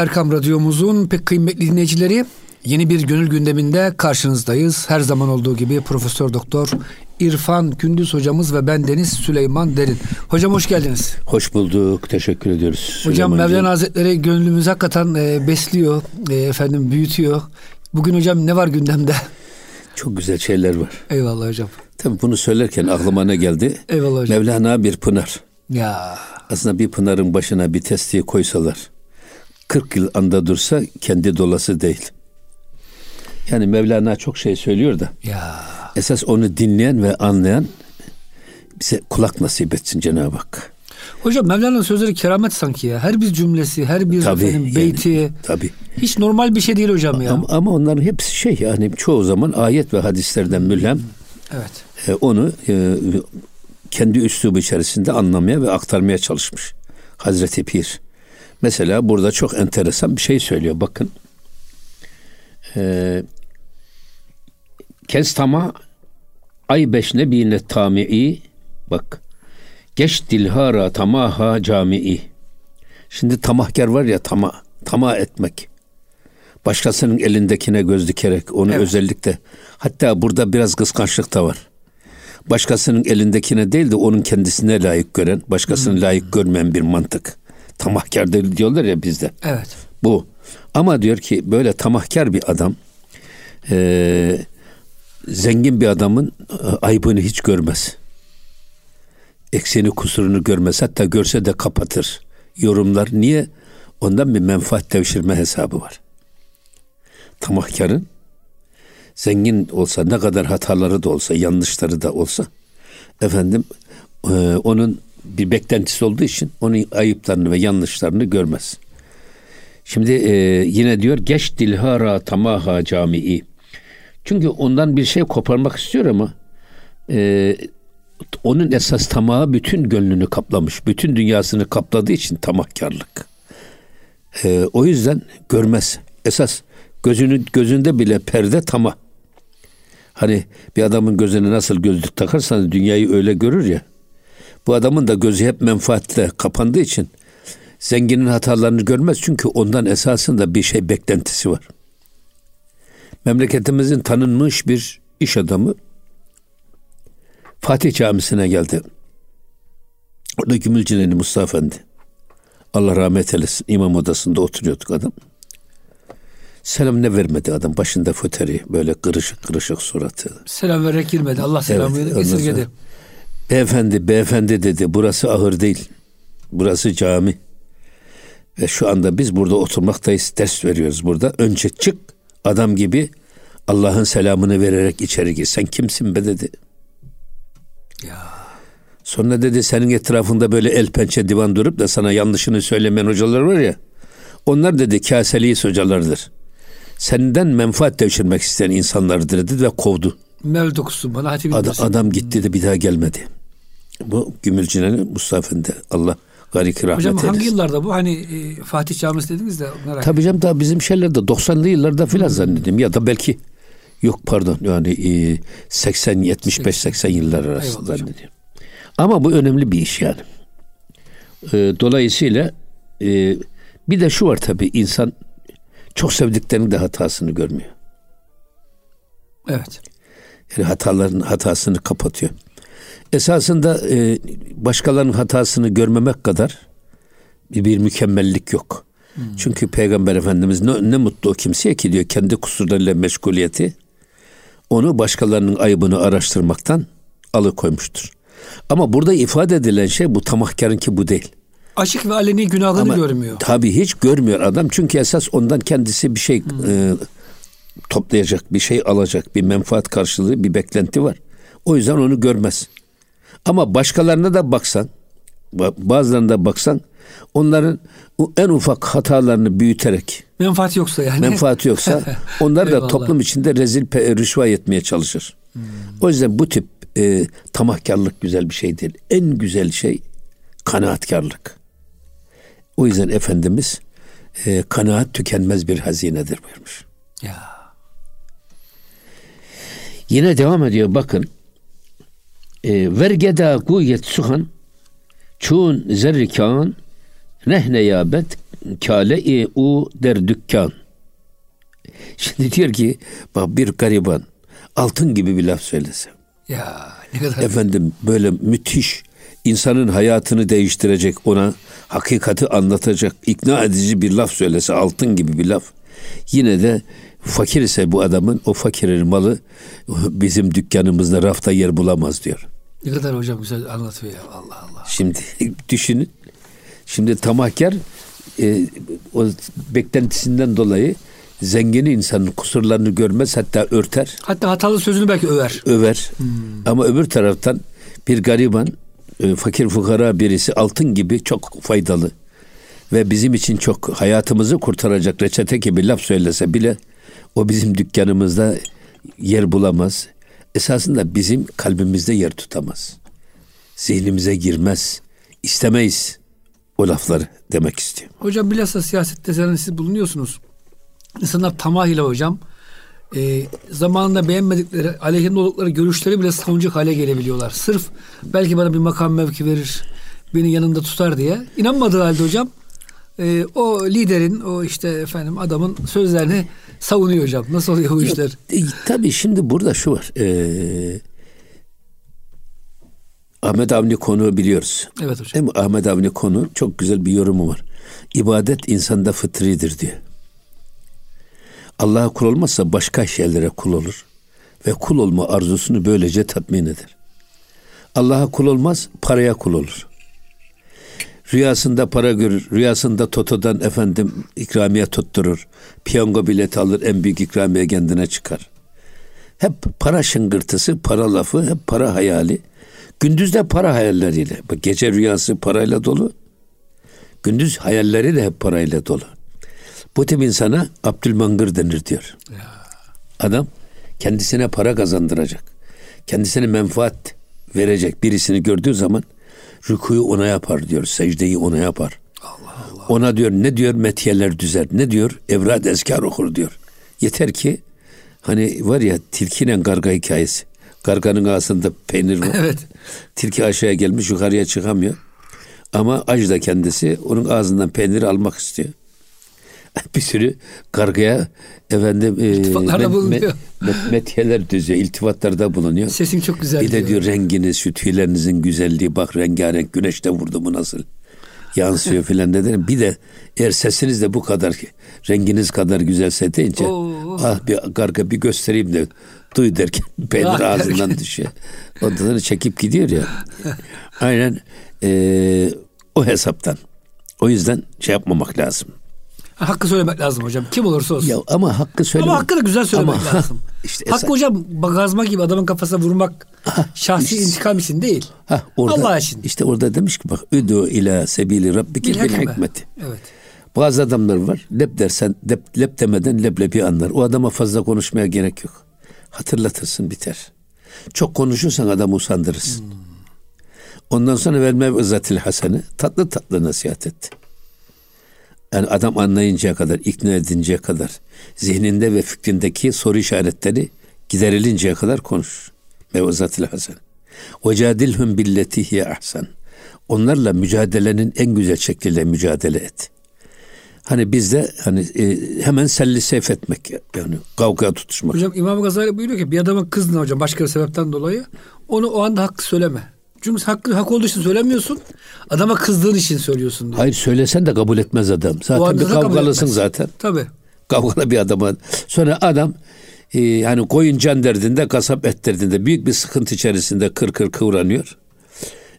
Erkam Radyomuzun pek kıymetli dinleyicileri yeni bir gönül gündeminde karşınızdayız. Her zaman olduğu gibi Profesör Doktor İrfan Gündüz hocamız ve ben Deniz Süleyman Derin. Hocam hoş geldiniz. Hoş bulduk. Teşekkür ediyoruz. Hocam Mevlana Hazretleri gönlümüzü hakikaten e, besliyor, e, efendim büyütüyor. Bugün hocam ne var gündemde? Çok güzel şeyler var. Eyvallah hocam. Tabii bunu söylerken aklıma ne geldi? Eyvallah hocam. Mevlana bir pınar. Ya. Aslında bir pınarın başına bir testiyi koysalar 40 yıl anda dursa kendi dolası değil. Yani Mevlana çok şey söylüyor da. Ya. Esas onu dinleyen ve anlayan bize kulak nasip etsin Cenab-ı Hak. Hocam Mevlana'nın sözleri keramet sanki ya. Her bir cümlesi, her bir Tabii, efendim, yani, beyti. tabii. Hiç normal bir şey değil hocam ya. Ama, ama onların hepsi şey yani çoğu zaman ayet ve hadislerden mülhem Evet. e, onu e, kendi üslubu içerisinde anlamaya ve aktarmaya çalışmış. Hazreti Pir. Mesela burada çok enteresan bir şey söylüyor. Bakın. E, Kestama ay beş nebine tami'i bak geç dilhara tamaha camii. Şimdi tamahkar var ya tama, tama etmek. Başkasının elindekine göz dikerek onu Evet. özellikle hatta burada biraz kıskançlık da var. Başkasının elindekine değil de onun kendisine layık gören, başkasını layık görmeyen bir mantık. Tamahkar değil diyorlar ya bizde. Evet. Bu. Ama diyor ki böyle tamahkar bir adam eee, zengin bir adamın e, ayıbını hiç görmez. Ekseni kusurunu görmez. Hatta görse de kapatır. Yorumlar. Niye? Ondan bir menfaat devşirme hesabı var. Tamahkarın zengin olsa ne kadar hataları da olsa yanlışları da olsa efendim e, onun bir beklentisi olduğu için onun ayıplarını ve yanlışlarını görmez. Şimdi e, yine diyor geç dilhara tamaha camii. Çünkü ondan bir şey koparmak istiyor ama e, onun esas tamahı bütün gönlünü kaplamış. Bütün dünyasını kapladığı için tamahkarlık. E, o yüzden görmez. Esas gözünü gözünde bile perde tamah. Hani bir adamın gözüne nasıl gözlük takarsanız dünyayı öyle görür ya. Bu adamın da gözü hep menfaatle kapandığı için zenginin hatalarını görmez çünkü ondan esasında bir şey beklentisi var. Memleketimizin tanınmış bir iş adamı Fatih Camisi'ne geldi. Orada Gümülcineli Mustafa Efendi. Allah rahmet eylesin. İmam odasında oturuyorduk adam. Selam ne vermedi adam. Başında föteri böyle kırışık kırışık suratı. Selam vererek girmedi. Allah selamı Evet, ondan Beyefendi, beyefendi dedi. Burası ahır değil. Burası cami. Ve şu anda biz burada oturmaktayız. Ders veriyoruz burada. Önce çık adam gibi Allah'ın selamını vererek içeri gir. Sen kimsin be dedi. Ya. Sonra dedi senin etrafında böyle el pençe divan durup da sana yanlışını söylemeyen hocalar var ya. Onlar dedi kaseliyiz hocalardır. Senden menfaat devşirmek isteyen insanlardır dedi ve kovdu. Hatip Adam, indirsin. adam gitti de bir daha gelmedi. Bu Gümülcineli Mustafa Efendi. Allah garik rahmet Hocam hangi eylesin. yıllarda bu? Hani e, Fatih Camisi dediniz de merak Tabii canım daha bizim şeylerde 90'lı yıllarda filan zannediyorum ya da belki yok pardon yani e, 80 75 80 yıllar arası Eyvallah hocam. zannediyorum. Ama bu önemli bir iş yani. E, dolayısıyla e, bir de şu var tabii insan çok sevdiklerinin de hatasını görmüyor. Evet. Yani hataların hatasını kapatıyor. Esasında e, başkalarının hatasını görmemek kadar bir, bir mükemmellik yok. Çünkü Peygamber Efendimiz ne, ne mutlu o kimseye ki diyor kendi kusurlarıyla meşguliyeti onu başkalarının ayıbını araştırmaktan alıkoymuştur. Ama burada ifade edilen şey bu tamahkarın ki bu değil. Açık ve aleni günahını Ama görmüyor. Tabii hiç görmüyor adam. Çünkü esas ondan kendisi bir şey e, toplayacak, bir şey alacak, bir menfaat karşılığı, bir beklenti var. O yüzden onu görmez. Ama başkalarına da baksan, ba- bazılarına da baksan, onların en ufak hatalarını büyüterek, Menfaat yoksa yani. menfaati yoksa onlar da toplum içinde rezil rüşva etmeye çalışır. O yüzden bu tip e, tamahkarlık güzel bir şey değil. En güzel şey kanaatkarlık. O yüzden Efendimiz e, kanaat tükenmez bir hazinedir buyurmuş. Ya. Yine devam ediyor bakın. E, vergeda guyet suhan çun zerrikan nehne yabet kale u der dükkan. Şimdi diyor ki bak bir gariban altın gibi bir laf söylese. Ya ne kadar Efendim böyle müthiş insanın hayatını değiştirecek ona hakikati anlatacak ikna edici bir laf söylese altın gibi bir laf. Yine de fakir ise bu adamın o fakirin malı bizim dükkanımızda rafta yer bulamaz diyor. ne kadar hocam güzel anlatıyor ya Allah Allah. Şimdi düşünün. Şimdi tamahkar e, o beklentisinden dolayı zengin insanın kusurlarını görmez hatta örter, Hatta hatalı sözünü belki över. över. Ama öbür taraftan bir gariban, e, fakir fukara birisi altın gibi çok faydalı ve bizim için çok hayatımızı kurtaracak reçete gibi laf söylese bile o bizim dükkanımızda yer bulamaz. Esasında bizim kalbimizde yer tutamaz. Zihnimize girmez. İstemeyiz o lafları demek istiyor. Hocam bilhassa siyasette siz bulunuyorsunuz. İnsanlar tamahıyla hocam e, zamanında beğenmedikleri, aleyhinde oldukları görüşleri bile savunacak hale gelebiliyorlar. Sırf belki bana bir makam mevki verir, beni yanında tutar diye. İnanmadığı halde hocam e, o liderin, o işte efendim adamın sözlerini savunuyor hocam. Nasıl oluyor bu işler? E, tabii şimdi burada şu var. Ee, Ahmet Avni konu biliyoruz. Evet hocam. Değil mi? Ahmet Avni konu çok güzel bir yorumu var. İbadet insanda fıtridir diyor. Allah'a kul olmazsa başka şeylere kul olur. Ve kul olma arzusunu böylece tatmin eder. Allah'a kul olmaz, paraya kul olur. Rüyasında para görür, rüyasında Toto'dan efendim ikramiye tutturur. Piyango bileti alır, en büyük ikramiye kendine çıkar. Hep para şıngırtısı, para lafı, hep para hayali. Gündüz de para hayalleriyle. Bak gece rüyası parayla dolu. Gündüz hayalleri de hep parayla dolu. Bu tip insana Abdülmangır denir diyor. Adam kendisine para kazandıracak. Kendisine menfaat verecek birisini gördüğü zaman rükuyu ona yapar diyor. Secdeyi ona yapar. Ona diyor ne diyor metiyeler düzer. Ne diyor evrad ezkar okur diyor. Yeter ki hani var ya tilkiyle karga hikayesi. Karganın ağzında peynir var. Evet. Tilki aşağıya gelmiş yukarıya çıkamıyor. Ama ac da kendisi onun ağzından peyniri almak istiyor. Bir sürü kargaya efendim e, bulunuyor. met- metiyeler düzüyor, iltifatlarda bulunuyor. Sesin çok güzel. Bir de diyor renginiz, şu tüylerinizin güzelliği bak rengarenk güneşte vurdu mu nasıl yansıyor filan dedi. Bir de eğer sesiniz de bu kadar renginiz kadar güzelse deyince Oo. ah bir karga bir göstereyim de duy derken peynir ağzından düşüyor. Ondan çekip gidiyor ya. Aynen eee, o hesaptan. O yüzden şey yapmamak lazım. Hakkı söylemek lazım hocam. Kim olursa olsun. Ya ama hakkı söyle. Ama hakkı da güzel söylemek Ama- lazım. işte Hakkı esas- hocam gazma gibi adamın kafasına vurmak şahsi işte- intikam için değil. Hah, orada, Allah için. İşte orada demiş ki bak üdü ila sebili rabbike bil hikmeti. Evet. Bazı adamlar var lep dersen lep, lep demeden leblebi anlar. O adama fazla konuşmaya gerek yok. Hatırlatırsın biter. Çok konuşursan adamı usandırırsın. Ondan sonra verme izatil hasene tatlı tatlı nasihat et. Yani adam anlayıncaya kadar, ikna edinceye kadar, zihninde ve fikrindeki soru işaretleri giderilinceye kadar konuş. Mevazatil hasen. Ve cadilhum billeti hiye ahsen. Onlarla mücadelenin en güzel şekliyle mücadele et. Hani bizde hani e, hemen selli seyf etmek yani kavgaya tutuşmak. Hocam İmam Gazali buyuruyor ki bir adamın kızdın hocam başka bir sebepten dolayı onu o anda hakkı söyleme. Çünkü hakkı hak olduğu için söylemiyorsun. Adama kızdığın için söylüyorsun diyor. Hayır söylesen de kabul etmez adam. Zaten bir kavgalısın zaten. Tabii. Kavgalı bir adama. Sonra adam e, yani koyun can derdinde, kasap et derdinde büyük bir sıkıntı içerisinde kır kır kıvranıyor.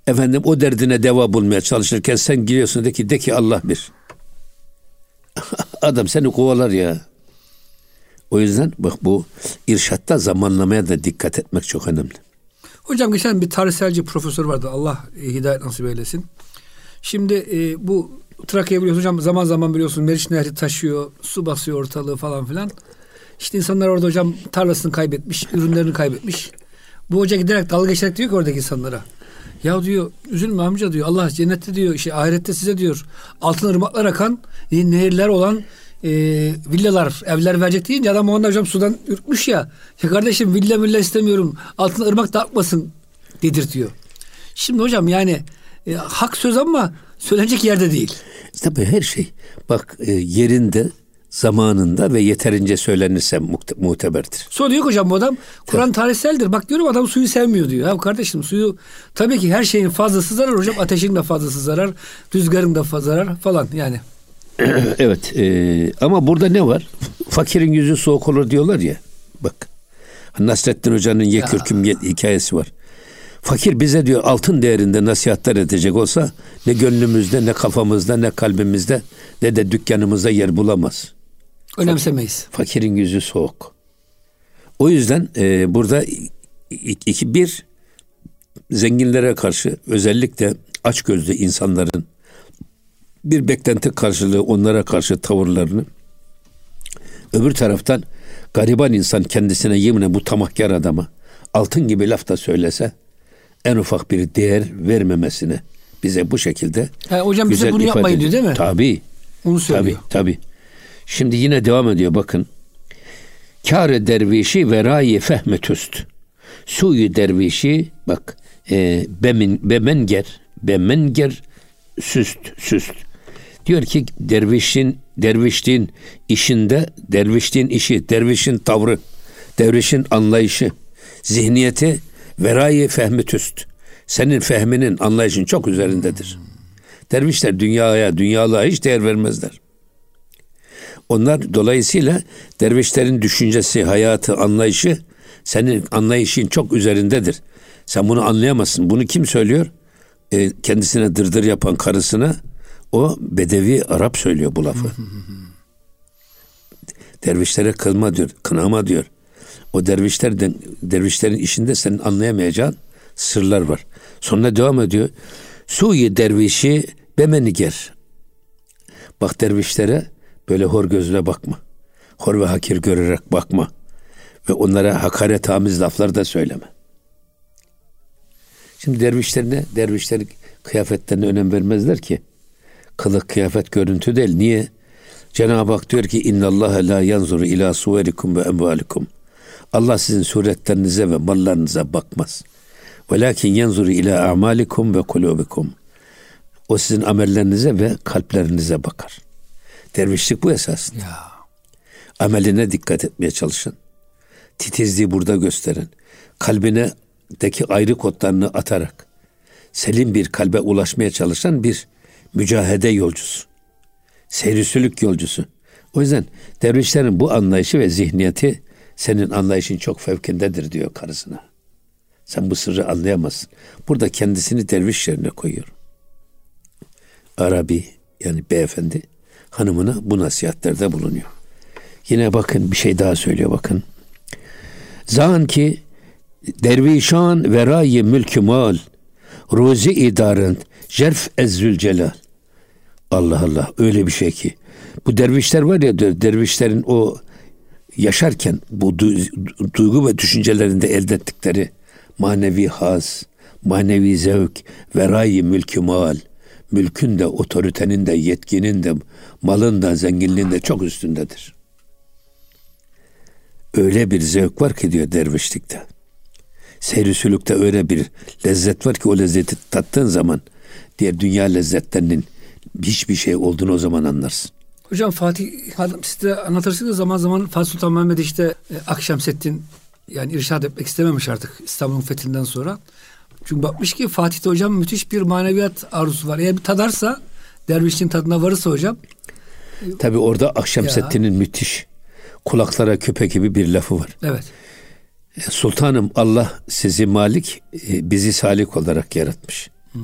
Efendim o derdine deva bulmaya çalışırken sen giriyorsun de ki de ki Allah bir. Adam seni kovalar ya. O yüzden bak bu irşatta zamanlamaya da dikkat etmek çok önemli. Hocam geçen bir tarihselci profesör vardı. Allah e, hidayet nasip eylesin. Şimdi e, bu Trakya'yı biliyorsun hocam zaman zaman biliyorsun Meriç Nehri taşıyor, su basıyor ortalığı falan filan. İşte insanlar orada hocam tarlasını kaybetmiş, ürünlerini kaybetmiş. Bu hoca giderek dalga geçerek diyor ki oradaki insanlara. Ya diyor üzülme amca diyor Allah cennette diyor işte ahirette size diyor altın ırmaklar akan e, nehirler olan e, villalar evler verecek deyince adam onda hocam sudan ürkmüş ya. Ya kardeşim villa milla istemiyorum altın ırmak da akmasın dedirtiyor. Şimdi hocam yani e, hak söz ama Söylenecek yerde değil. Tabii her şey. Bak e, yerinde, zamanında ve yeterince söylenirse muteberdir. Sonra diyor hocam bu adam Kur'an tarihseldir. Bak diyorum adam suyu sevmiyor diyor. Ya kardeşim suyu tabii ki her şeyin fazlası zarar hocam. Ateşin de fazlası zarar. Rüzgarın da fazla zarar falan yani. evet e, ama burada ne var? Fakirin yüzü soğuk olur diyorlar ya. Bak Nasrettin Hoca'nın Yekürküm hikayesi var. Fakir bize diyor altın değerinde nasihatler edecek olsa ne gönlümüzde ne kafamızda ne kalbimizde ne de dükkanımızda yer bulamaz. Önemsemeyiz. Fakirin yüzü soğuk. O yüzden e, burada iki bir zenginlere karşı özellikle aç gözlü insanların bir beklenti karşılığı onlara karşı tavırlarını öbür taraftan gariban insan kendisine yeminle bu tamahkar adama altın gibi laf da söylese en ufak bir değer vermemesine bize bu şekilde Ha, hocam bize bunu yapmayın diyor değil mi? Tabii. Onu söylüyor. Tabii tabii. Şimdi yine devam ediyor bakın. Kâre dervişi ve rayi fehmet üst. Suyu dervişi bak e, bemin, bemenger bemenger süst süst. Diyor ki dervişin dervişliğin işinde dervişliğin işi, dervişin tavrı, dervişin anlayışı, zihniyeti verayı fehmi tüst. Senin fehminin, anlayışın çok üzerindedir. Dervişler dünyaya, dünyalığa hiç değer vermezler. Onlar dolayısıyla dervişlerin düşüncesi, hayatı, anlayışı senin anlayışın çok üzerindedir. Sen bunu anlayamazsın. Bunu kim söylüyor? E, kendisine dırdır yapan karısına o Bedevi Arap söylüyor bu lafı. Dervişlere kılma diyor, kınama diyor. O dervişlerden, dervişlerin işinde senin anlayamayacağın sırlar var. Sonra devam ediyor. Suyi dervişi bemeniger. Bak dervişlere böyle hor gözle bakma. Hor ve hakir görerek bakma. Ve onlara hakaret amiz laflar da söyleme. Şimdi dervişlerine, dervişlerin kıyafetlerine önem vermezler ki. Kılık, kıyafet, görüntü değil. Niye? Cenab-ı Hak diyor ki inna Allah la yanzuru ila suverikum ve emvalikum. Allah sizin suretlerinize ve mallarınıza bakmaz. Velakin yanzuru ila amalikum ve kulubikum. O sizin amellerinize ve kalplerinize bakar. Dervişlik bu esasında. Ya. Ameline dikkat etmeye çalışın. Titizliği burada gösterin. Kalbine deki ayrı kodlarını atarak selim bir kalbe ulaşmaya çalışan bir mücahede yolcusu. Seyrisülük yolcusu. O yüzden dervişlerin bu anlayışı ve zihniyeti senin anlayışın çok fevkindedir diyor karısına. Sen bu sırrı anlayamazsın. Burada kendisini derviş yerine koyuyor. Arabi yani beyefendi hanımına bu nasihatlerde bulunuyor. Yine bakın bir şey daha söylüyor bakın. Zan ki dervişan verayı mülkü mal ruzi idaren jerf ezzül celal. Allah Allah öyle bir şey ki. Bu dervişler var ya dervişlerin o yaşarken bu duygu ve düşüncelerinde elde ettikleri manevi haz, manevi zevk, verayı mülkü mal, mülkün de, otoritenin de, yetkinin de, malın da, zenginliğin de çok üstündedir. Öyle bir zevk var ki diyor dervişlikte. Seyri öyle bir lezzet var ki o lezzeti tattığın zaman diğer dünya lezzetlerinin hiçbir şey olduğunu o zaman anlarsın. Hocam Fatih Hanım siz de anlatırsınız zaman zaman Fatih Sultan Mehmet işte e, Akşemseddin yani irşad etmek istememiş artık İstanbul'un fethinden sonra. Çünkü bakmış ki Fatih'te hocam müthiş bir maneviyat arzusu var. Eğer bir tadarsa dervişliğin tadına varırsa hocam. Tabi orada Akşemseddin'in müthiş kulaklara küpe gibi bir lafı var. Evet. E, Sultanım Allah sizi malik, e, bizi salik olarak yaratmış. Hmm.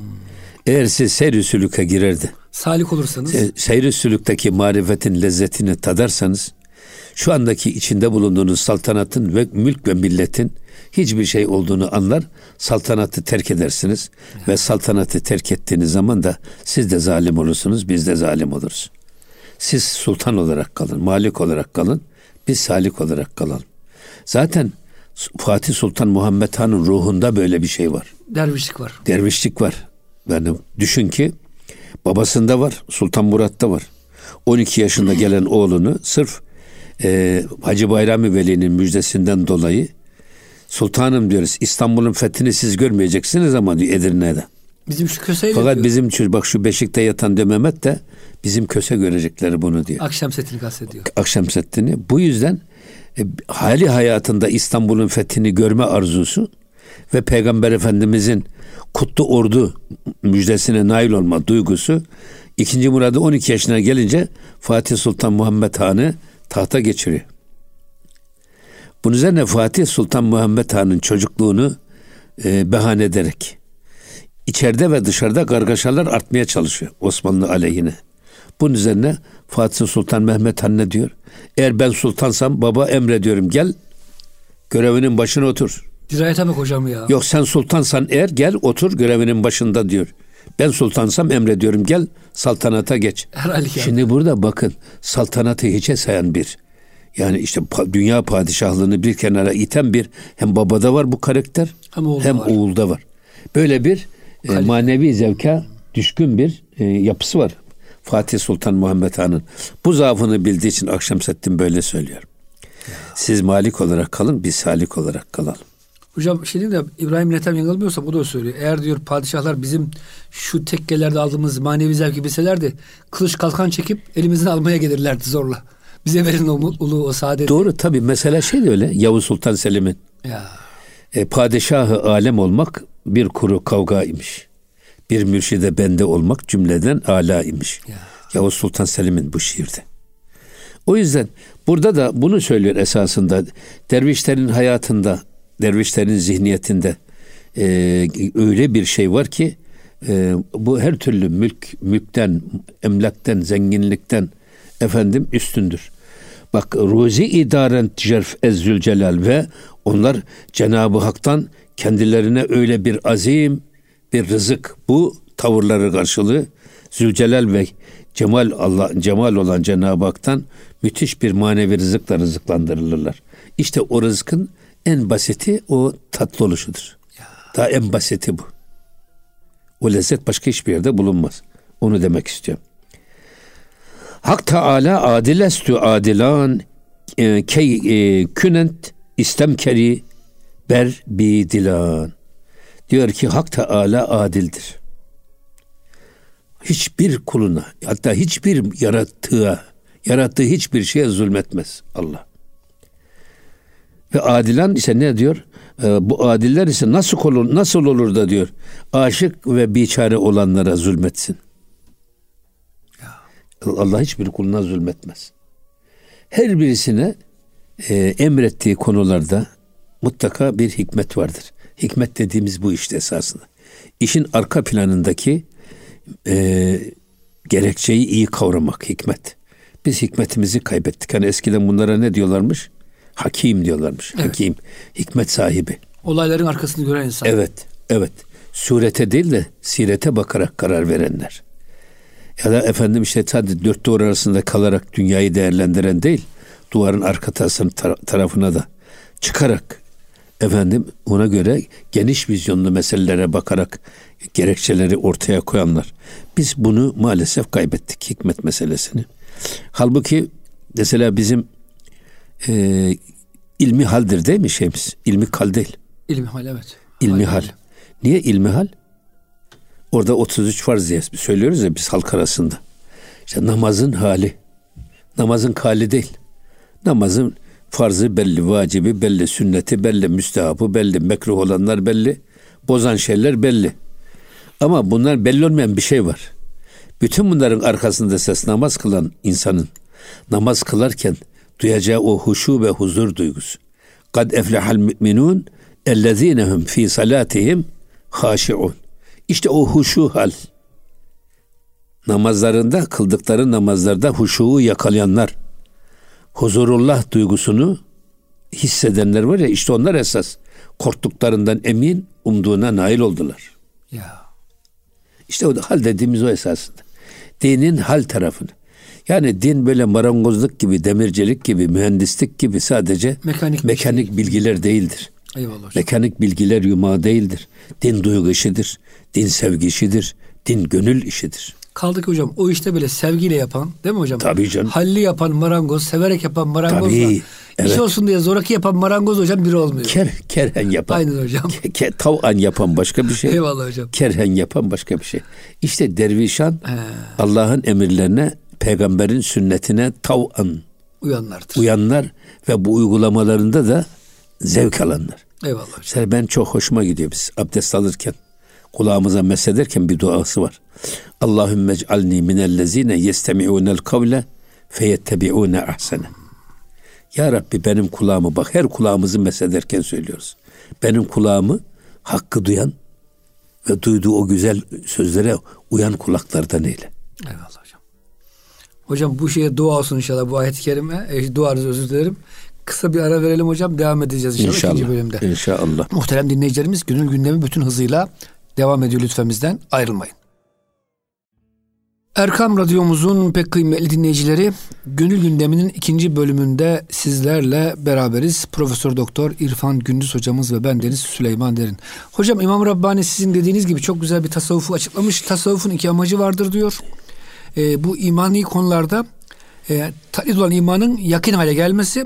Eğer siz seyr sülüke girerdi. Salik olursanız. Seyr sülükteki marifetin lezzetini tadarsanız şu andaki içinde bulunduğunuz saltanatın ve mülk ve milletin hiçbir şey olduğunu anlar, saltanatı terk edersiniz evet. ve saltanatı terk ettiğiniz zaman da siz de zalim olursunuz, biz de zalim oluruz. Siz sultan olarak kalın, malik olarak kalın, biz salik olarak kalalım. Zaten Fatih Sultan Muhammed Han'ın ruhunda böyle bir şey var. Dervişlik var. Dervişlik var. Yani düşün ki babasında var, Sultan Murat'ta var. 12 yaşında gelen oğlunu sırf e, Hacı Bayrami Veli'nin müjdesinden dolayı Sultanım diyoruz İstanbul'un fethini siz görmeyeceksiniz ama diyor Edirne'de. Bizim şu köseyle Fakat diyor. bizim çocuk bak şu beşikte yatan de Mehmet de bizim köse görecekleri bunu diyor. Akşam setini kastediyor. Akşam settini. Bu yüzden e, hali hayatında İstanbul'un fethini görme arzusu ve Peygamber Efendimizin kutlu ordu müjdesine nail olma duygusu 2. Murad'ı 12 yaşına gelince Fatih Sultan Muhammed Han'ı tahta geçiriyor. Bunun üzerine Fatih Sultan Muhammed Han'ın çocukluğunu e, bahane ederek içeride ve dışarıda kargaşalar artmaya çalışıyor Osmanlı aleyhine. Bunun üzerine Fatih Sultan Mehmet Han ne diyor? Eğer ben sultansam baba emrediyorum gel görevinin başına otur. Dirayete bak hocam ya. Yok sen sultansan eğer gel otur görevinin başında diyor. Ben sultansam emrediyorum gel saltanata geç. Her halükarda. Şimdi burada bakın saltanatı hiçe sayan bir yani işte dünya padişahlığını bir kenara iten bir hem babada var bu karakter Hem oğulda hem var. oğulda var. Böyle bir e, manevi zevka düşkün bir e, yapısı var. Fatih Sultan Muhammed Han'ın. Bu zaafını bildiği için Akşemseddin böyle söylüyor. Siz malik olarak kalın, biz salik olarak kalalım. Hocam şey diyeyim de İbrahim Nethem yanılmıyorsa bu da söylüyor. Eğer diyor padişahlar bizim şu tekkelerde aldığımız manevi zevki bilselerdi kılıç kalkan çekip elimizden almaya gelirlerdi zorla. Bize verin o mutluluğu, o saadeti. Doğru tabii mesela şey de öyle. Yavuz Sultan Selim'in Ya. e, padişahı alem olmak bir kuru kavga imiş. Bir mürşide bende olmak cümleden ala imiş. Ya. Yavuz Sultan Selim'in bu şiirde. O yüzden burada da bunu söylüyor esasında. Dervişlerin hayatında, dervişlerin zihniyetinde e, öyle bir şey var ki e, bu her türlü mülk, mülkten, emlakten, zenginlikten efendim üstündür. Bak ruzi idaren cerf ezzül celal ve onlar Cenab-ı Hak'tan kendilerine öyle bir azim bir rızık bu tavırları karşılığı Zülcelal ve Cemal Allah Cemal olan Cenab-ı Hak'tan müthiş bir manevi rızıkla rızıklandırılırlar. İşte o rızkın en basiti o tatlı oluşudur. Daha en basiti bu. O lezzet başka hiçbir yerde bulunmaz. Onu demek istiyorum. Hak Teala adilestü adilan e, key e, künent istemkeri ber bidilan. Diyor ki Hak Teala adildir. Hiçbir kuluna hatta hiçbir yarattığa yarattığı hiçbir şeye zulmetmez Allah. Ve adilan ise ne diyor? Ee, bu adiller ise nasıl olur nasıl olur da diyor aşık ve biçare olanlara zulmetsin. Allah hiçbir kuluna zulmetmez. Her birisine e, emrettiği konularda mutlaka bir hikmet vardır. Hikmet dediğimiz bu işte esasında. İşin arka planındaki e, gerekçeyi iyi kavramak hikmet. Biz hikmetimizi kaybettik. Hani eskiden bunlara ne diyorlarmış? Hakim diyorlarmış. Evet. Hakim, hikmet sahibi. Olayların arkasını gören insan. Evet, evet. Surete değil de sirete bakarak karar verenler. Ya da efendim işte sadece dört duvar arasında kalarak dünyayı değerlendiren değil, duvarın arka tarafına, tar- tarafına da çıkarak efendim ona göre geniş vizyonlu meselelere bakarak gerekçeleri ortaya koyanlar. Biz bunu maalesef kaybettik hikmet meselesini. Halbuki mesela bizim e, ilmi haldir değil mi şeyimiz? İlmi kal değil. İlmihal evet. İlmi Hal. hal. Niye ilmi hal? Orada 33 farz diye söylüyoruz ya biz halk arasında. İşte namazın hali. Namazın hali değil. Namazın farzı belli, vacibi belli, sünneti belli, müstehabı belli, mekruh olanlar belli, bozan şeyler belli. Ama bunlar belli olmayan bir şey var. Bütün bunların arkasında ses namaz kılan insanın namaz kılarken duyacağı o huşu ve huzur duygusu. Kad eflehal müminun ellezinehum fi salatihim haşiun. İşte o huşu hal. Namazlarında, kıldıkları namazlarda huşuğu yakalayanlar, huzurullah duygusunu hissedenler var ya işte onlar esas korktuklarından emin, umduğuna nail oldular. Ya. İşte o da hal dediğimiz o esasında. Dinin hal tarafını. Yani din böyle marangozluk gibi, demircilik gibi, mühendislik gibi sadece Mekanik bir mekanik bilgiler değildir. Eyvallah. Mekanik bilgiler yumağı değildir. Din duygu işidir. Din sevgi işidir. Din gönül işidir. Kaldı ki hocam o işte bile sevgiyle yapan değil mi hocam? Tabii canım. Halli yapan marangoz, severek yapan marangoz Tabii. Evet. İş olsun diye zoraki yapan marangoz hocam biri olmuyor. Ker, kerhen yapan. Aynen hocam. Ke, ke, tavan yapan başka bir şey. Eyvallah hocam. Kerhen yapan başka bir şey. İşte dervişan Allah'ın emirlerine, peygamberin sünnetine tavan uyanlardır. Uyanlar ve bu uygulamalarında da zevk alanlar. Eyvallah. Mesela ben çok hoşuma gidiyor biz abdest alırken kulağımıza mesederken bir duası var. Allahümme ec'alni minellezine yestemi'unel kavle feyettebi'une ahsene. Ya Rabbi benim kulağımı bak her kulağımızı mesederken söylüyoruz. Benim kulağımı hakkı duyan ve duyduğu o güzel sözlere uyan kulaklardan eyle. Eyvallah hocam. Bu şeye dua olsun inşallah bu ayet-i kerime. E, duarız özür dilerim. Kısa bir ara verelim hocam. Devam edeceğiz inşallah, inşallah ikinci bölümde. İnşallah. Muhterem dinleyicilerimiz gönül gündemi bütün hızıyla devam ediyor lütfen bizden ayrılmayın. Erkam Radyomuzun pek kıymetli dinleyicileri Gönül Gündemi'nin ikinci bölümünde sizlerle beraberiz. Profesör Doktor İrfan Gündüz hocamız ve ben Deniz Süleyman Derin. Hocam İmam Rabbani sizin dediğiniz gibi çok güzel bir tasavvufu açıklamış. Tasavvufun iki amacı vardır diyor. E, bu imani konularda e, taklit olan imanın yakın hale gelmesi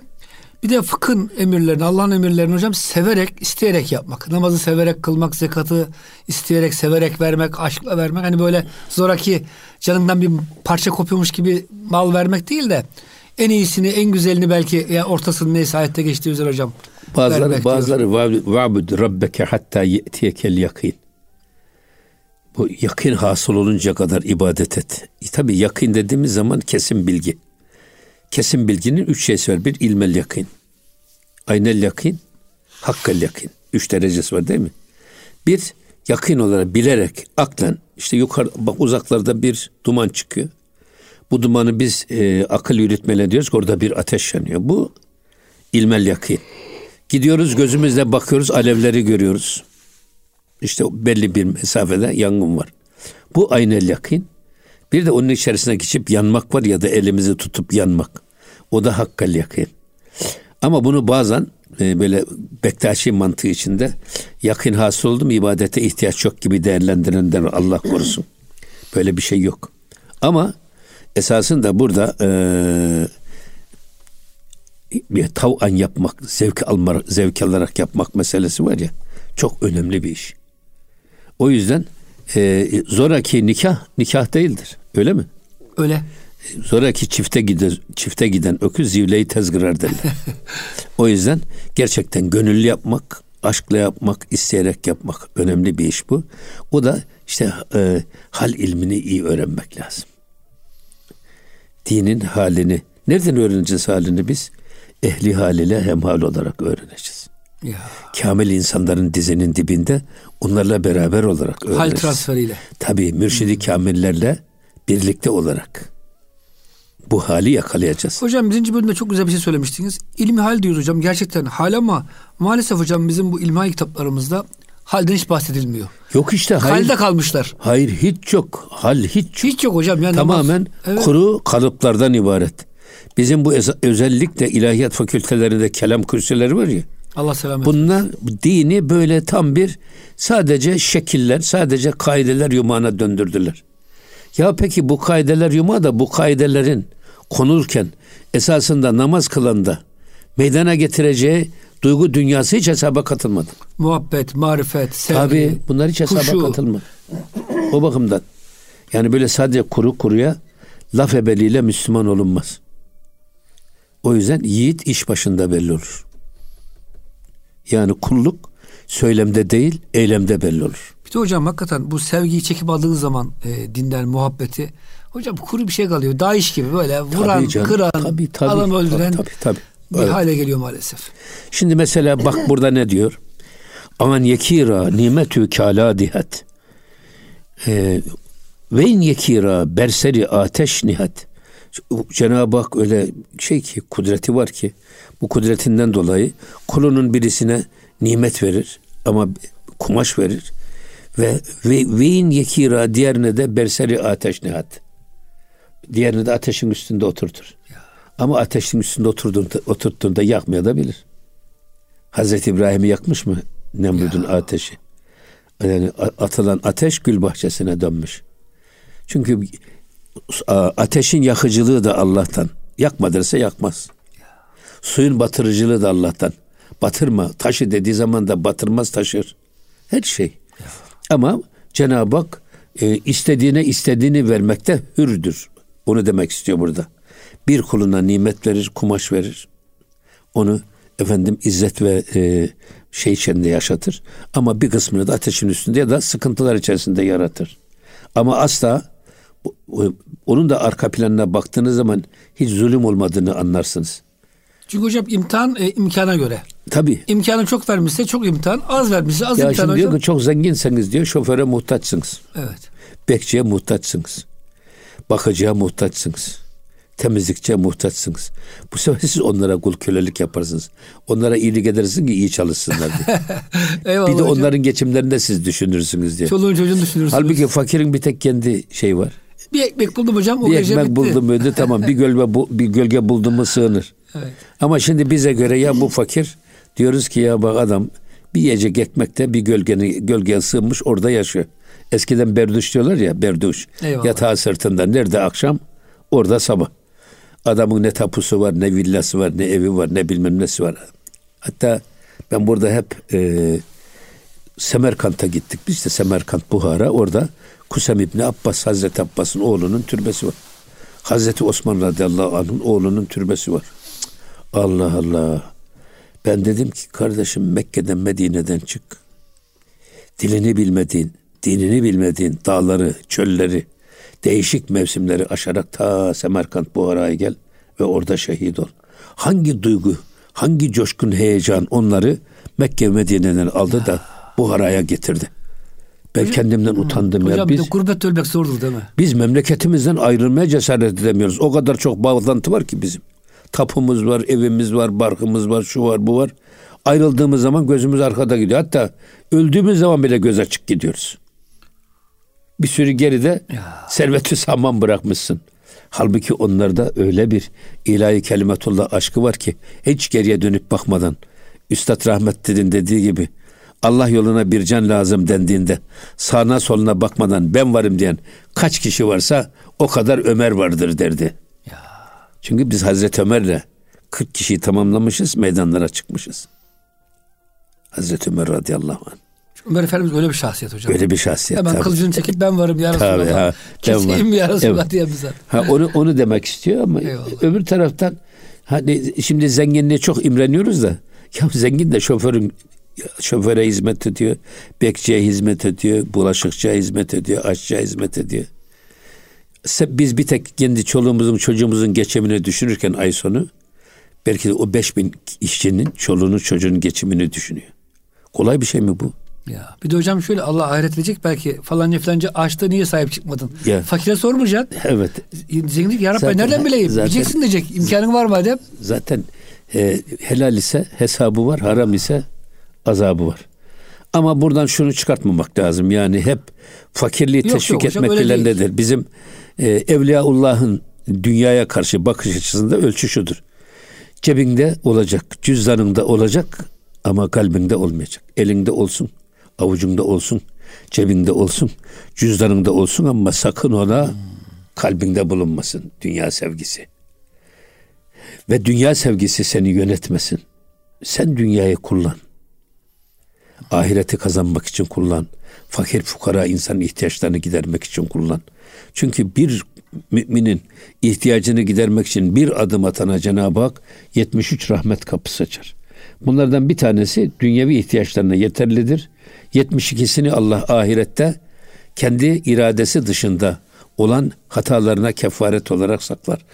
bir de fıkhın emirlerini, Allah'ın emirlerini hocam severek, isteyerek yapmak. Namazı severek kılmak, zekatı isteyerek, severek vermek, aşkla vermek. Hani böyle zoraki canından bir parça kopuyormuş gibi mal vermek değil de en iyisini, en güzelini belki yani ortasını neyse ayette geçtiği üzere hocam. Bazıları bazıları va'bud rabbeke hatta ye'tiyekel yakin. Bu yakın hasıl olunca kadar ibadet et. E, tabi yakın dediğimiz zaman kesin bilgi. Kesin bilginin üç şeysi var. Bir ilmel yakin. Aynel yakin. Hakkal yakin. Üç derecesi var değil mi? Bir yakın olarak bilerek aklen işte yukarı bak uzaklarda bir duman çıkıyor. Bu dumanı biz e, akıl yürütmeyle diyoruz ki orada bir ateş yanıyor. Bu ilmel yakin. Gidiyoruz gözümüzle bakıyoruz alevleri görüyoruz. İşte belli bir mesafede yangın var. Bu aynel yakin. Bir de onun içerisine geçip yanmak var ya da elimizi tutup yanmak. O da hakkal yakın. Ama bunu bazen e, böyle Bektaşi mantığı içinde yakın hasıl oldu mu ibadete ihtiyaç yok gibi değerlendirenler Allah korusun. Böyle bir şey yok. Ama esasında burada e, bir tavan yapmak, zevk almak, zevk alarak yapmak meselesi var ya çok önemli bir iş. O yüzden e, zoraki nikah nikah değildir. Öyle mi? Öyle. Zoraki çifte giden çifte giden öküz zivleyi tezgirer derler. o yüzden gerçekten gönüllü yapmak, aşkla yapmak, isteyerek yapmak önemli bir iş bu. O da işte e, hal ilmini iyi öğrenmek lazım. Dinin halini nereden öğreneceğiz halini biz? Ehli haliyle hemhal olarak öğreneceğiz. Ya. Kamil insanların dizinin dibinde onlarla beraber olarak öğreneceğiz. Hal transferiyle. Tabii mürşidi kamillerle birlikte olarak bu hali yakalayacağız. Hocam birinci bölümde çok güzel bir şey söylemiştiniz. İlmi hal diyoruz hocam. Gerçekten hal ama maalesef hocam bizim bu ilmi kitaplarımızda halden hiç bahsedilmiyor. Yok işte. Hayır, Halde kalmışlar. Hayır hiç yok. Hal hiç yok. Hiç yok hocam. Yani Tamamen namaz, evet. kuru kalıplardan ibaret. Bizim bu özellikle ilahiyat fakültelerinde kelam kürsüleri var ya. Allah selamet. Bunlar dini böyle tam bir sadece şekiller, sadece kaideler yumağına döndürdüler. Ya peki bu kaideler yumağı da bu kaidelerin konulurken esasında namaz kılanda meydana getireceği duygu dünyası hiç hesaba katılmadı. Muhabbet, marifet, sevgi. Tabii bunlar hiç hesaba kuşu. katılmadı. O bakımdan yani böyle sadece kuru kuruya laf ebeliyle Müslüman olunmaz. O yüzden yiğit iş başında belli olur. Yani kulluk söylemde değil, eylemde belli olur. Bir de hocam hakikaten bu sevgiyi çekip aldığınız zaman e, dinden muhabbeti hocam kuru bir şey kalıyor. Daesh gibi böyle vuran, tabii canım, kıran, tabii, tabii, adam öldüren tabii, tabii, tabii. bir evet. hale geliyor maalesef. Şimdi mesela bak burada ne diyor? Aman yekira nimetü kala dihat. Ee, ve in yekira berseri ateş nihat. Cenab-ı Hak öyle şey ki kudreti var ki bu kudretinden dolayı kulunun birisine nimet verir ama kumaş verir ve ve vein yekira diğerine de berseri ateş nihat. Diğerini de ateşin üstünde oturtur. Ama ateşin üstünde oturduğunda, oturttuğunda yakmaya da bilir. Hazreti İbrahim'i yakmış mı Nemrud'un ateşi? Yani atılan ateş gül bahçesine dönmüş. Çünkü ateşin yakıcılığı da Allah'tan. Yakma derse yakmaz. Suyun batırıcılığı da Allah'tan. Batırma. Taşı dediği zaman da batırmaz taşır. Her şey. Ama Cenab-ı Hak e, istediğine istediğini vermekte hürdür. Onu demek istiyor burada. Bir kuluna nimet verir, kumaş verir. Onu efendim izzet ve e, şey içinde yaşatır. Ama bir kısmını da ateşin üstünde ya da sıkıntılar içerisinde yaratır. Ama asla onun da arka planına baktığınız zaman hiç zulüm olmadığını anlarsınız. Çünkü hocam imtihan e, imkana göre. Tabii. İmkanı çok vermişse çok imtihan, az vermişse az ya imtihan şimdi hocam. diyor ki çok zenginseniz diyor şoföre muhtaçsınız. Evet. Bekçiye muhtaçsınız. Bakıcıya muhtaçsınız. Temizlikçiye muhtaçsınız. Bu sefer siz onlara kul kölelik yaparsınız. Onlara iyilik edersiniz ki iyi çalışsınlar diye. Eyvallah bir de hocam. onların geçimlerini de siz düşünürsünüz diye. Çoluğun çocuğunu düşünürsünüz. Halbuki fakirin bir tek kendi şey var. Bir ekmek buldum hocam o Bir gece ekmek bitti. buldum öldü tamam bir gölge bu, bir gölge buldum mu sığınır. Evet. Ama şimdi bize göre ya bu fakir diyoruz ki ya bak adam bir yiyecek ekmekte bir gölgenin gölgeye sığınmış orada yaşıyor. Eskiden berduş diyorlar ya berduş. Eyvallah. Yatağı sırtında nerede akşam orada sabah. Adamın ne tapusu var ne villası var ne evi var ne bilmem nesi var. Hatta ben burada hep e, Semerkant'a gittik. Biz de Semerkant Buhara orada Kusem İbni Abbas Hazreti Abbas'ın oğlunun türbesi var. Hazreti Osman radıyallahu anh'ın oğlunun türbesi var. Allah Allah. Ben dedim ki kardeşim Mekke'den Medine'den çık. Dilini bilmediğin, dinini bilmediğin dağları, çölleri, değişik mevsimleri aşarak ta Semerkant Buhara'ya gel ve orada şehit ol. Hangi duygu, hangi coşkun heyecan onları Mekke Medine'den aldı da Buhara'ya getirdi. Ben kendimden utandım ya. Hocam bir Biz, de gurbet ölmek zordur değil mi? biz memleketimizden ayrılmaya cesaret edemiyoruz. O kadar çok bağlantı var ki bizim. Tapumuz var, evimiz var, barkımız var, şu var, bu var. Ayrıldığımız zaman gözümüz arkada gidiyor. Hatta öldüğümüz zaman bile göz açık gidiyoruz. Bir sürü geride Ya. serveti saman bırakmışsın. Halbuki onlarda öyle bir ilahi kelimetullah aşkı var ki hiç geriye dönüp bakmadan Üstad Rahmetli'nin dediği gibi Allah yoluna bir can lazım dendiğinde sağına soluna bakmadan ben varım diyen kaç kişi varsa o kadar Ömer vardır derdi. Çünkü biz Hazreti Ömer'le 40 kişiyi tamamlamışız meydanlara çıkmışız. Hazreti Ömer radıyallahu anh. Ömer Efendimiz öyle bir şahsiyet hocam. Böyle bir şahsiyet. Hemen tabii. kılıcını çekip ben varım ya Tabii, Resulallah. ha, ben Keseyim ya Resulallah Evet. diye bize. Ha onu onu demek istiyor ama Eyvallah. öbür taraftan hani şimdi zenginliğe çok imreniyoruz da ya zengin de şoförün şoföre hizmet ediyor, bekçiye hizmet ediyor, bulaşıkçıya hizmet ediyor, aşçıya hizmet ediyor. Biz bir tek kendi çoluğumuzun çocuğumuzun geçimini düşünürken ay sonu belki de o 5000 işçinin çoluğunun çocuğunun geçimini düşünüyor. Kolay bir şey mi bu? Ya. Bir de hocam şöyle Allah ahiret edecek belki falanca filanca açta niye sahip çıkmadın? Ya. Fakire sormayacaksın. Evet. Zenginlik ya Rabbi Zaten- nereden bileyim? zaten- Diyeceksin diyecek. İmkanın var madem. Zaten e, helal ise hesabı var, haram ise azabı var. Ama buradan şunu çıkartmamak lazım. Yani hep fakirliği Yok, teşvik yok etmek filandedir. Bizim e, Evliyaullah'ın dünyaya karşı bakış açısında ölçü şudur. Cebinde olacak, cüzdanında olacak ama kalbinde olmayacak. Elinde olsun, avucunda olsun, cebinde olsun, cüzdanında olsun ama sakın ona kalbinde bulunmasın dünya sevgisi. Ve dünya sevgisi seni yönetmesin. Sen dünyayı kullan. Ahireti kazanmak için kullan. Fakir fukara insanın ihtiyaçlarını gidermek için kullan. Çünkü bir müminin ihtiyacını gidermek için bir adım atana Cenab-ı Hak 73 rahmet kapısı açar. Bunlardan bir tanesi dünyevi ihtiyaçlarına yeterlidir. 72'sini Allah ahirette kendi iradesi dışında olan hatalarına kefaret olarak saklar.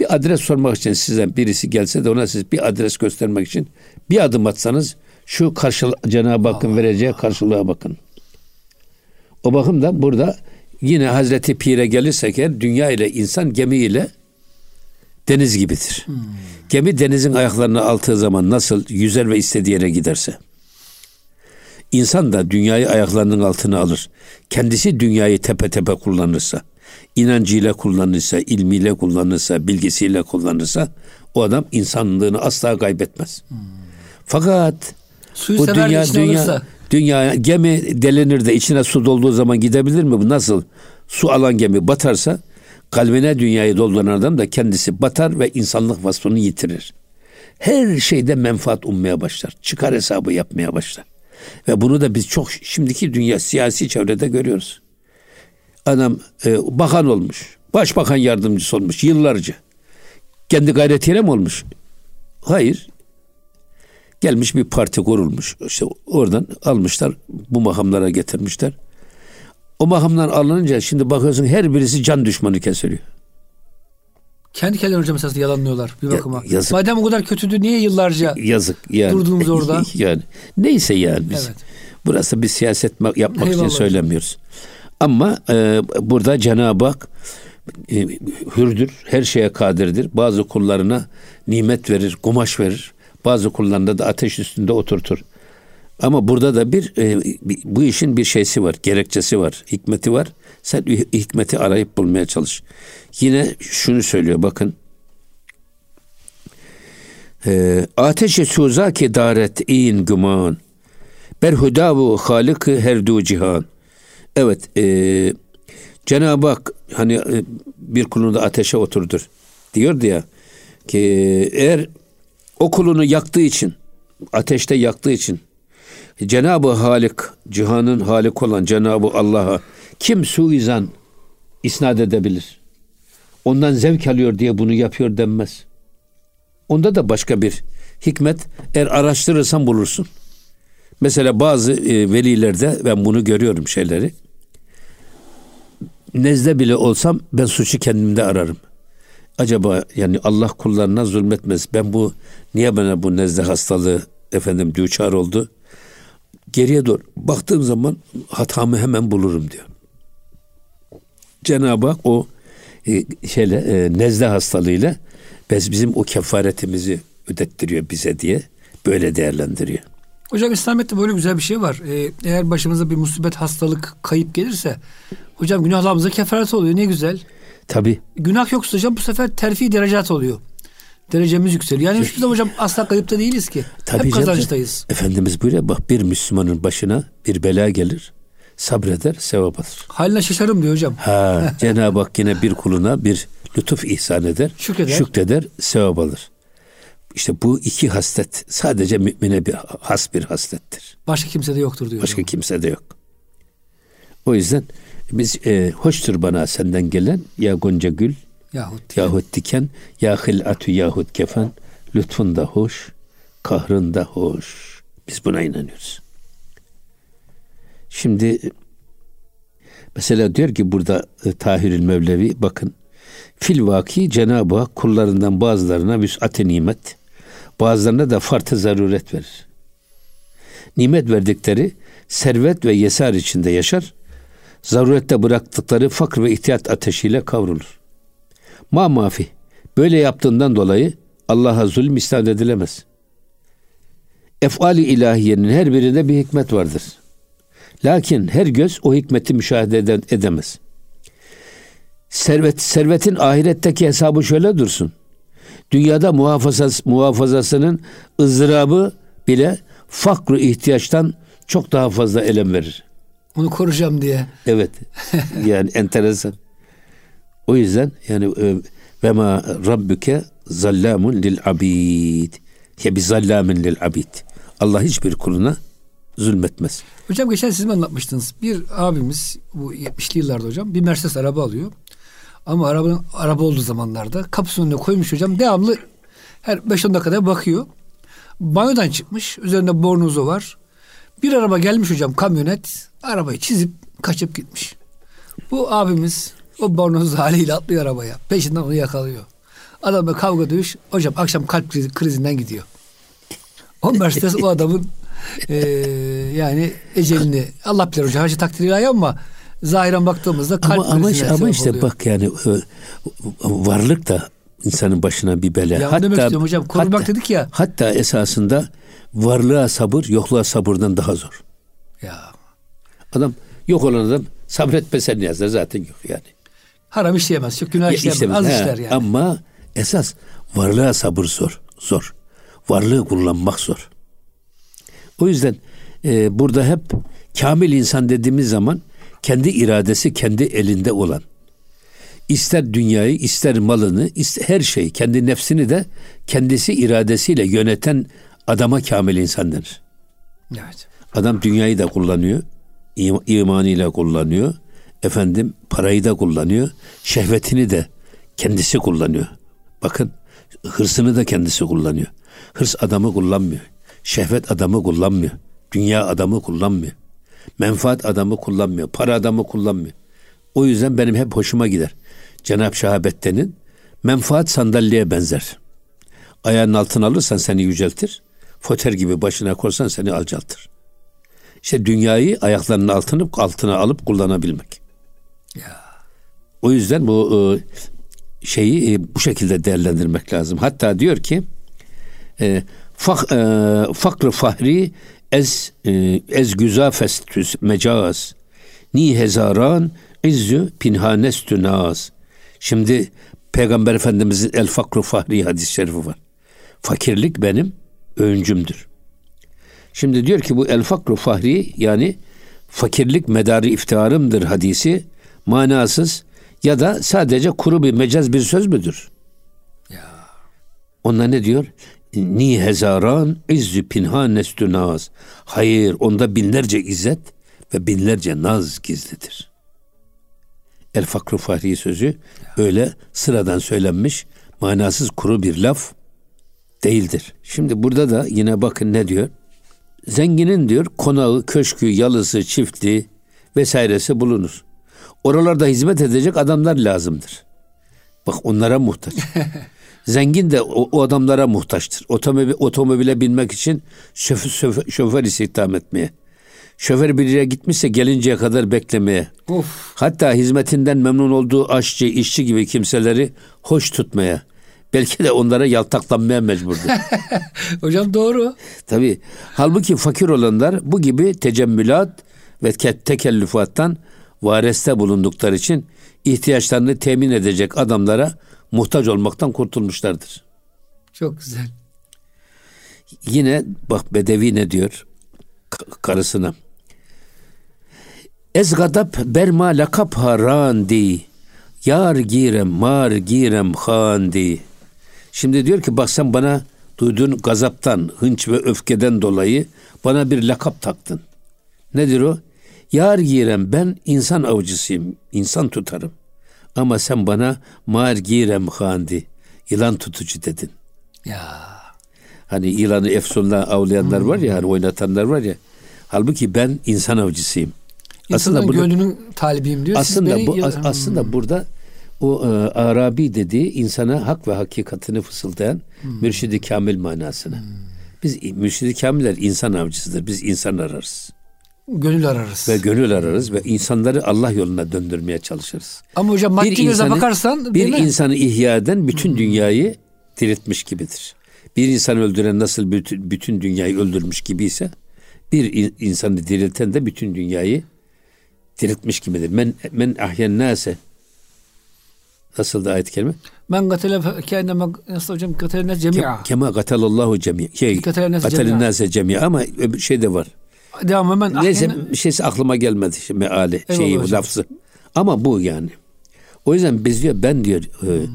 Bir adres sormak için size birisi gelse de ona siz bir adres göstermek için bir adım atsanız şu karşı Cenab-ı Hakk'ın vereceği karşılığa bakın. O bakımdan burada yine Hazreti Pir'e gelirsek eğer dünya ile insan gemi ile deniz gibidir. Gemi denizin ayaklarına altığı zaman nasıl yüzer ve istediği yere giderse. İnsan da dünyayı ayaklarının altına alır. Kendisi dünyayı tepe tepe kullanırsa, inancıyla kullanırsa, ilmiyle kullanırsa, bilgisiyle kullanırsa o adam insanlığını asla kaybetmez. Fakat Suyu bu sever dünya içine dünya alırsa. dünya gemi delinir de içine su dolduğu zaman gidebilir mi? Bu nasıl? Su alan gemi batarsa kalbine dünyayı dolduran adam da kendisi batar ve insanlık vasfını yitirir. her şeyde menfaat ummaya başlar. Çıkar hesabı yapmaya başlar. Ve bunu da biz çok şimdiki dünya siyasi çevrede görüyoruz. Adam e, bakan olmuş. Başbakan yardımcısı olmuş yıllarca. Kendi gayretiyle mi olmuş? Hayır. Gelmiş bir parti kurulmuş. İşte oradan almışlar bu makamlara getirmişler. O makamdan alınınca şimdi bakıyorsun her birisi can düşmanı kesiliyor. Kendi kendilerine hocam esasında yalanlıyorlar bir bakıma. Ya, yazık. Madem o kadar kötüydü niye yıllarca yazık yani. durdunuz orada? yani neyse yani biz. Evet. Burası bir siyaset yapmak Eyvallah. için söylemiyoruz. Ama e, burada Cenab-ı Hak e, hürdür, her şeye kadirdir. Bazı kullarına nimet verir, kumaş verir. Bazı kullarına da ateş üstünde oturtur. Ama burada da bir e, bu işin bir şeysi var, gerekçesi var, hikmeti var. Sen hikmeti arayıp bulmaya çalış. Yine şunu söylüyor bakın. E, ateşe suza ki daret in güman. Berhudavu halıkı her du cihan. Evet, e, Cenab-ı Hak hani e, bir kulunu da ateşe oturdur diyordu ya ki eğer o kulunu yaktığı için ateşte yaktığı için Cenab-ı Halik cihanın halik olan Cenab-ı Allah'a kim suizan isnat edebilir? Ondan zevk alıyor diye bunu yapıyor denmez. Onda da başka bir hikmet eğer araştırırsan bulursun. Mesela bazı e, velilerde ben bunu görüyorum şeyleri. Nezle bile olsam ben suçu kendimde ararım. Acaba yani Allah kullarına zulmetmez. Ben bu niye bana bu nezle hastalığı efendim düçar oldu? Geriye doğru baktığım zaman hatamı hemen bulurum diyor. Cenab-ı Hak o e, şeyle e, nezle hastalığıyla biz bizim o kefaretimizi ödettiriyor bize diye böyle değerlendiriyor. Hocam İslamiyet'te böyle güzel bir şey var. Ee, eğer başımıza bir musibet, hastalık, kayıp gelirse hocam günahlarımıza kefaret oluyor. Ne güzel. Tabi. Günah yoksa hocam bu sefer terfi derecat oluyor. Derecemiz yükseliyor. Yani hiçbir zaman hocam asla kayıpta değiliz ki. Tabii Hep kazançtayız. Efendimiz buyuruyor bak bir Müslümanın başına bir bela gelir. Sabreder, sevap alır. Haline şaşarım diyor hocam. Ha, Cenab-ı Hak yine bir kuluna bir lütuf ihsan eder. Şükreder. Şükreder, sevap alır. İşte bu iki haslet sadece mümine bir has bir haslettir. Başka kimse de yoktur diyor. Başka hocam. kimse de yok. O yüzden biz e, hoştur bana senden gelen ya gonca gül Yahut. yahut diken ya hilatü yahut kefen lütfun da hoş kahrın da hoş. Biz buna inanıyoruz. Şimdi mesela diyor ki burada e, Tahirül Mevlevi bakın fil vaki Cenab-ı Hak kullarından bazılarına vüs'at-ı nimet bazılarına da fartı zaruret verir. Nimet verdikleri servet ve yesar içinde yaşar. Zarurette bıraktıkları fakr ve ihtiyat ateşiyle kavrulur. Ma mafi. Böyle yaptığından dolayı Allah'a zulm isnat edilemez. Efali ilahiyenin her birinde bir hikmet vardır. Lakin her göz o hikmeti müşahede edemez. Servet, servetin ahiretteki hesabı şöyle dursun. Dünyada muhafazası, muhafazasının ızdırabı bile fakru ihtiyaçtan çok daha fazla elem verir. Onu koruyacağım diye. Evet. Yani enteresan. O yüzden yani e, ve ma rabbuke zallamun lil abid. Ya bi zallamin lil abid. Allah hiçbir kuluna zulmetmez. Hocam geçen siz mi anlatmıştınız? Bir abimiz bu 70'li yıllarda hocam bir Mercedes araba alıyor. Ama arabanın araba olduğu zamanlarda kapısının önüne koymuş hocam. Devamlı her 5-10 dakikada bakıyor. Banyodan çıkmış. Üzerinde bornozu var. Bir araba gelmiş hocam kamyonet. Arabayı çizip kaçıp gitmiş. Bu abimiz o bornoz haliyle atlıyor arabaya. Peşinden onu yakalıyor. Adamla kavga dövüş. Hocam akşam kalp krizi- krizinden gidiyor. O Mercedes o adamın eee, yani ecelini Allah bilir hocam. Her şey takdir ilahi ama zahiren baktığımızda kalp Ama ama, krizine ama işte oluyor. bak yani e, varlık da insanın başına bir bela. Ya onu demek hocam. Korumak hatta, dedik ya. Hatta esasında varlığa sabır yokluğa sabırdan daha zor. Ya Adam yok olan adam sabretmesen yazar zaten yok yani. haram işleyemez. Çok günah işleyemez. işte, Az he, işler yani. Ama esas varlığa sabır zor. Zor. Varlığı kullanmak zor. O yüzden e, burada hep kamil insan dediğimiz zaman kendi iradesi kendi elinde olan, ister dünyayı, ister malını, ister her şeyi, kendi nefsini de kendisi iradesiyle yöneten adama kamil insan denir. Evet. Adam dünyayı da kullanıyor, im- imanıyla kullanıyor, efendim parayı da kullanıyor, şehvetini de kendisi kullanıyor. Bakın hırsını da kendisi kullanıyor. Hırs adamı kullanmıyor. Şehvet adamı kullanmıyor. Dünya adamı kullanmıyor. Menfaat adamı kullanmıyor. Para adamı kullanmıyor. O yüzden benim hep hoşuma gider. Cenab-ı Şahabettin'in menfaat sandalyeye benzer. Ayağının altına alırsan seni yüceltir. Foter gibi başına korsan seni alçaltır. İşte dünyayı ayaklarının altına, altına alıp kullanabilmek. Ya. O yüzden bu e, şeyi e, bu şekilde değerlendirmek lazım. Hatta diyor ki e, fak, fakr fahri ez ez güzafestüs mecaz ni hezaran izzü pinhanestü naz. Şimdi Peygamber Efendimizin el fakru fahri hadis-i şerifi var. Fakirlik benim öncümdür. Şimdi diyor ki bu el fakru fahri yani fakirlik medarı iftiharımdır hadisi manasız ya da sadece kuru bir mecaz bir söz müdür? Ya. Onlar ne diyor? Ni hezaran izzü pinhan nestü naz. Hayır onda binlerce izzet ve binlerce naz gizlidir. El fakru fahri sözü öyle sıradan söylenmiş manasız kuru bir laf değildir. Şimdi burada da yine bakın ne diyor? Zenginin diyor konağı, köşkü, yalısı, çiftliği vesairesi bulunur. Oralarda hizmet edecek adamlar lazımdır. Bak onlara muhtaç. Zengin de o, o adamlara muhtaçtır. Otomobil, otomobile binmek için şoför, şoför, şoför istihdam etmeye. Şoför bir yere gitmişse gelinceye kadar beklemeye. Of. Hatta hizmetinden memnun olduğu aşçı, işçi gibi kimseleri hoş tutmaya. Belki de onlara yaltaklanmaya mecburdur. Hocam doğru. Tabii. Halbuki fakir olanlar bu gibi tecemmülat ve ke- tekellüfattan vareste bulundukları için ihtiyaçlarını temin edecek adamlara muhtaç olmaktan kurtulmuşlardır. Çok güzel. Yine bak Bedevi ne diyor karısına. Ez gadap berma lakap harandi. Yar girem mar girem handi. Şimdi diyor ki bak sen bana duyduğun gazaptan, hınç ve öfkeden dolayı bana bir lakap taktın. Nedir o? Yar girem ben insan avcısıyım, insan tutarım. Ama sen bana mar girem handi, yılan tutucu dedin. Ya. Hani yılanı efsunla avlayanlar var ya, hani oynatanlar var ya. Halbuki ben insan avcısıyım. Aslında bunu- gönlünün talibiyim diyor. Aslında beni- bu as- aslında burada o e, Arabi dediği insana hak ve hakikatini fısıldayan mürşidi kamil manasını. Biz mürşidi kamiller insan avcısıdır. Biz insan ararız gönül ararız. ve gönül ararız ve insanları Allah yoluna döndürmeye çalışırız. Ama hocam maddi Bir insanı- bakarsan bir mi? insanı ihya eden bütün dünyayı diriltmiş gibidir. Bir insan öldüren nasıl bütün, bütün dünyayı öldürmüş gibiyse bir in- insanı dirilten de bütün dünyayı diriltmiş gibidir. Men men ahyen nase Nasıl da ayet kelime? Men gatele kendime nasıl hocam gatele cemi'a. Kema gatalallahu cemi. Şey, Gatelen nase cemi'a. ama öbür şey de var. Devam hemen Neyse ahyene- şeysi aklıma gelmedi şimdi meali şeyi hocam. lafzı. Ama bu yani. O yüzden biz diyor ben diyor e,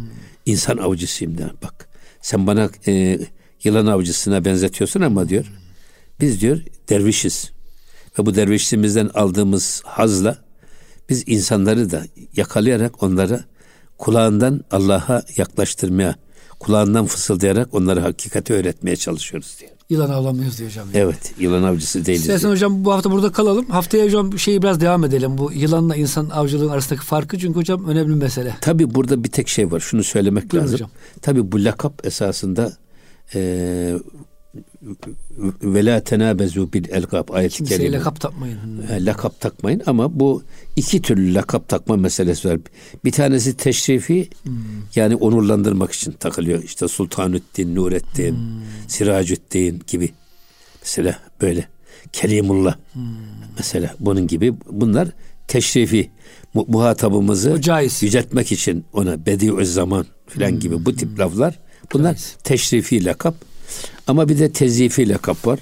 insan avcısıyım da bak. Sen bana e, yılan avcısına benzetiyorsun ama diyor biz diyor dervişiz. Ve bu dervişliğimizden aldığımız hazla biz insanları da yakalayarak onlara kulağından Allah'a yaklaştırmaya, kulağından fısıldayarak onlara hakikati öğretmeye çalışıyoruz diyor. yılan avlamıyoruz diyor hocam. Evet, yılan avcısı değiliz. İstersen diyor. hocam bu hafta burada kalalım. Haftaya hocam şeyi biraz devam edelim. Bu yılanla insan avcılığın arasındaki farkı çünkü hocam önemli bir mesele. Tabi burada bir tek şey var. Şunu söylemek Buyurun lazım. Tabi bu lakap esasında e, ve la tenabezu bil elgab ayet-i Kimseye kerime. lakap takmayın. E, lakap takmayın ama bu iki türlü lakap takma meselesi var. Bir tanesi teşrifi Hmm. yani onurlandırmak için takılıyor. İşte Sultanüddin, Nurettin, Hmm. Siracüddin gibi. Mesela böyle. Kelimullah. Hmm. Mesela bunun gibi bunlar teşrifi mu- muhatabımızı yüceltmek için ona bediü zaman filan gibi bu tip laflar bunlar Caiz. teşrifi lakap. Ama bir de tezifi lakap var.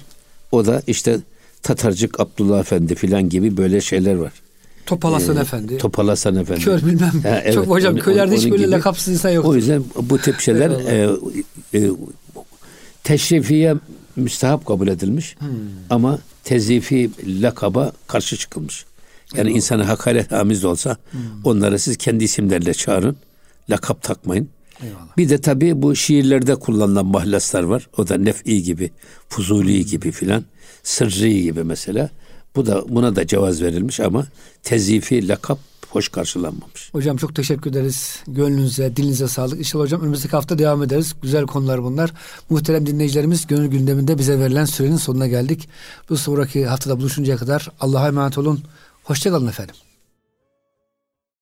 O da işte Tatarcık Abdullah Efendi filan gibi böyle şeyler var. Topal Hasan e, Efendi. Topal Hasan Efendi. Kör bilmem. Ha, evet, Çok hocam onu, köylerde hiç böyle gibi. lakapsız insan yok. O yüzden bu tip şeyler e, e, teşrifiye müstahap kabul edilmiş. Hmm. Ama tezifi lakaba karşı çıkılmış. Yani Eyvallah. insana hakaret amiz olsa hmm. onlara siz kendi isimlerle çağırın. Lakap takmayın. Eyvallah. Bir de tabii bu şiirlerde kullanılan mahlaslar var. O da nef'i gibi, fuzuli gibi filan, sırrı gibi mesela. Bu da buna da cevaz verilmiş ama tezifi lakap hoş karşılanmamış. Hocam çok teşekkür ederiz. Gönlünüze, dilinize sağlık. İnşallah hocam önümüzdeki hafta devam ederiz. Güzel konular bunlar. Muhterem dinleyicilerimiz gönül gündeminde bize verilen sürenin sonuna geldik. Bu sonraki haftada buluşuncaya kadar Allah'a emanet olun. Hoşçakalın efendim.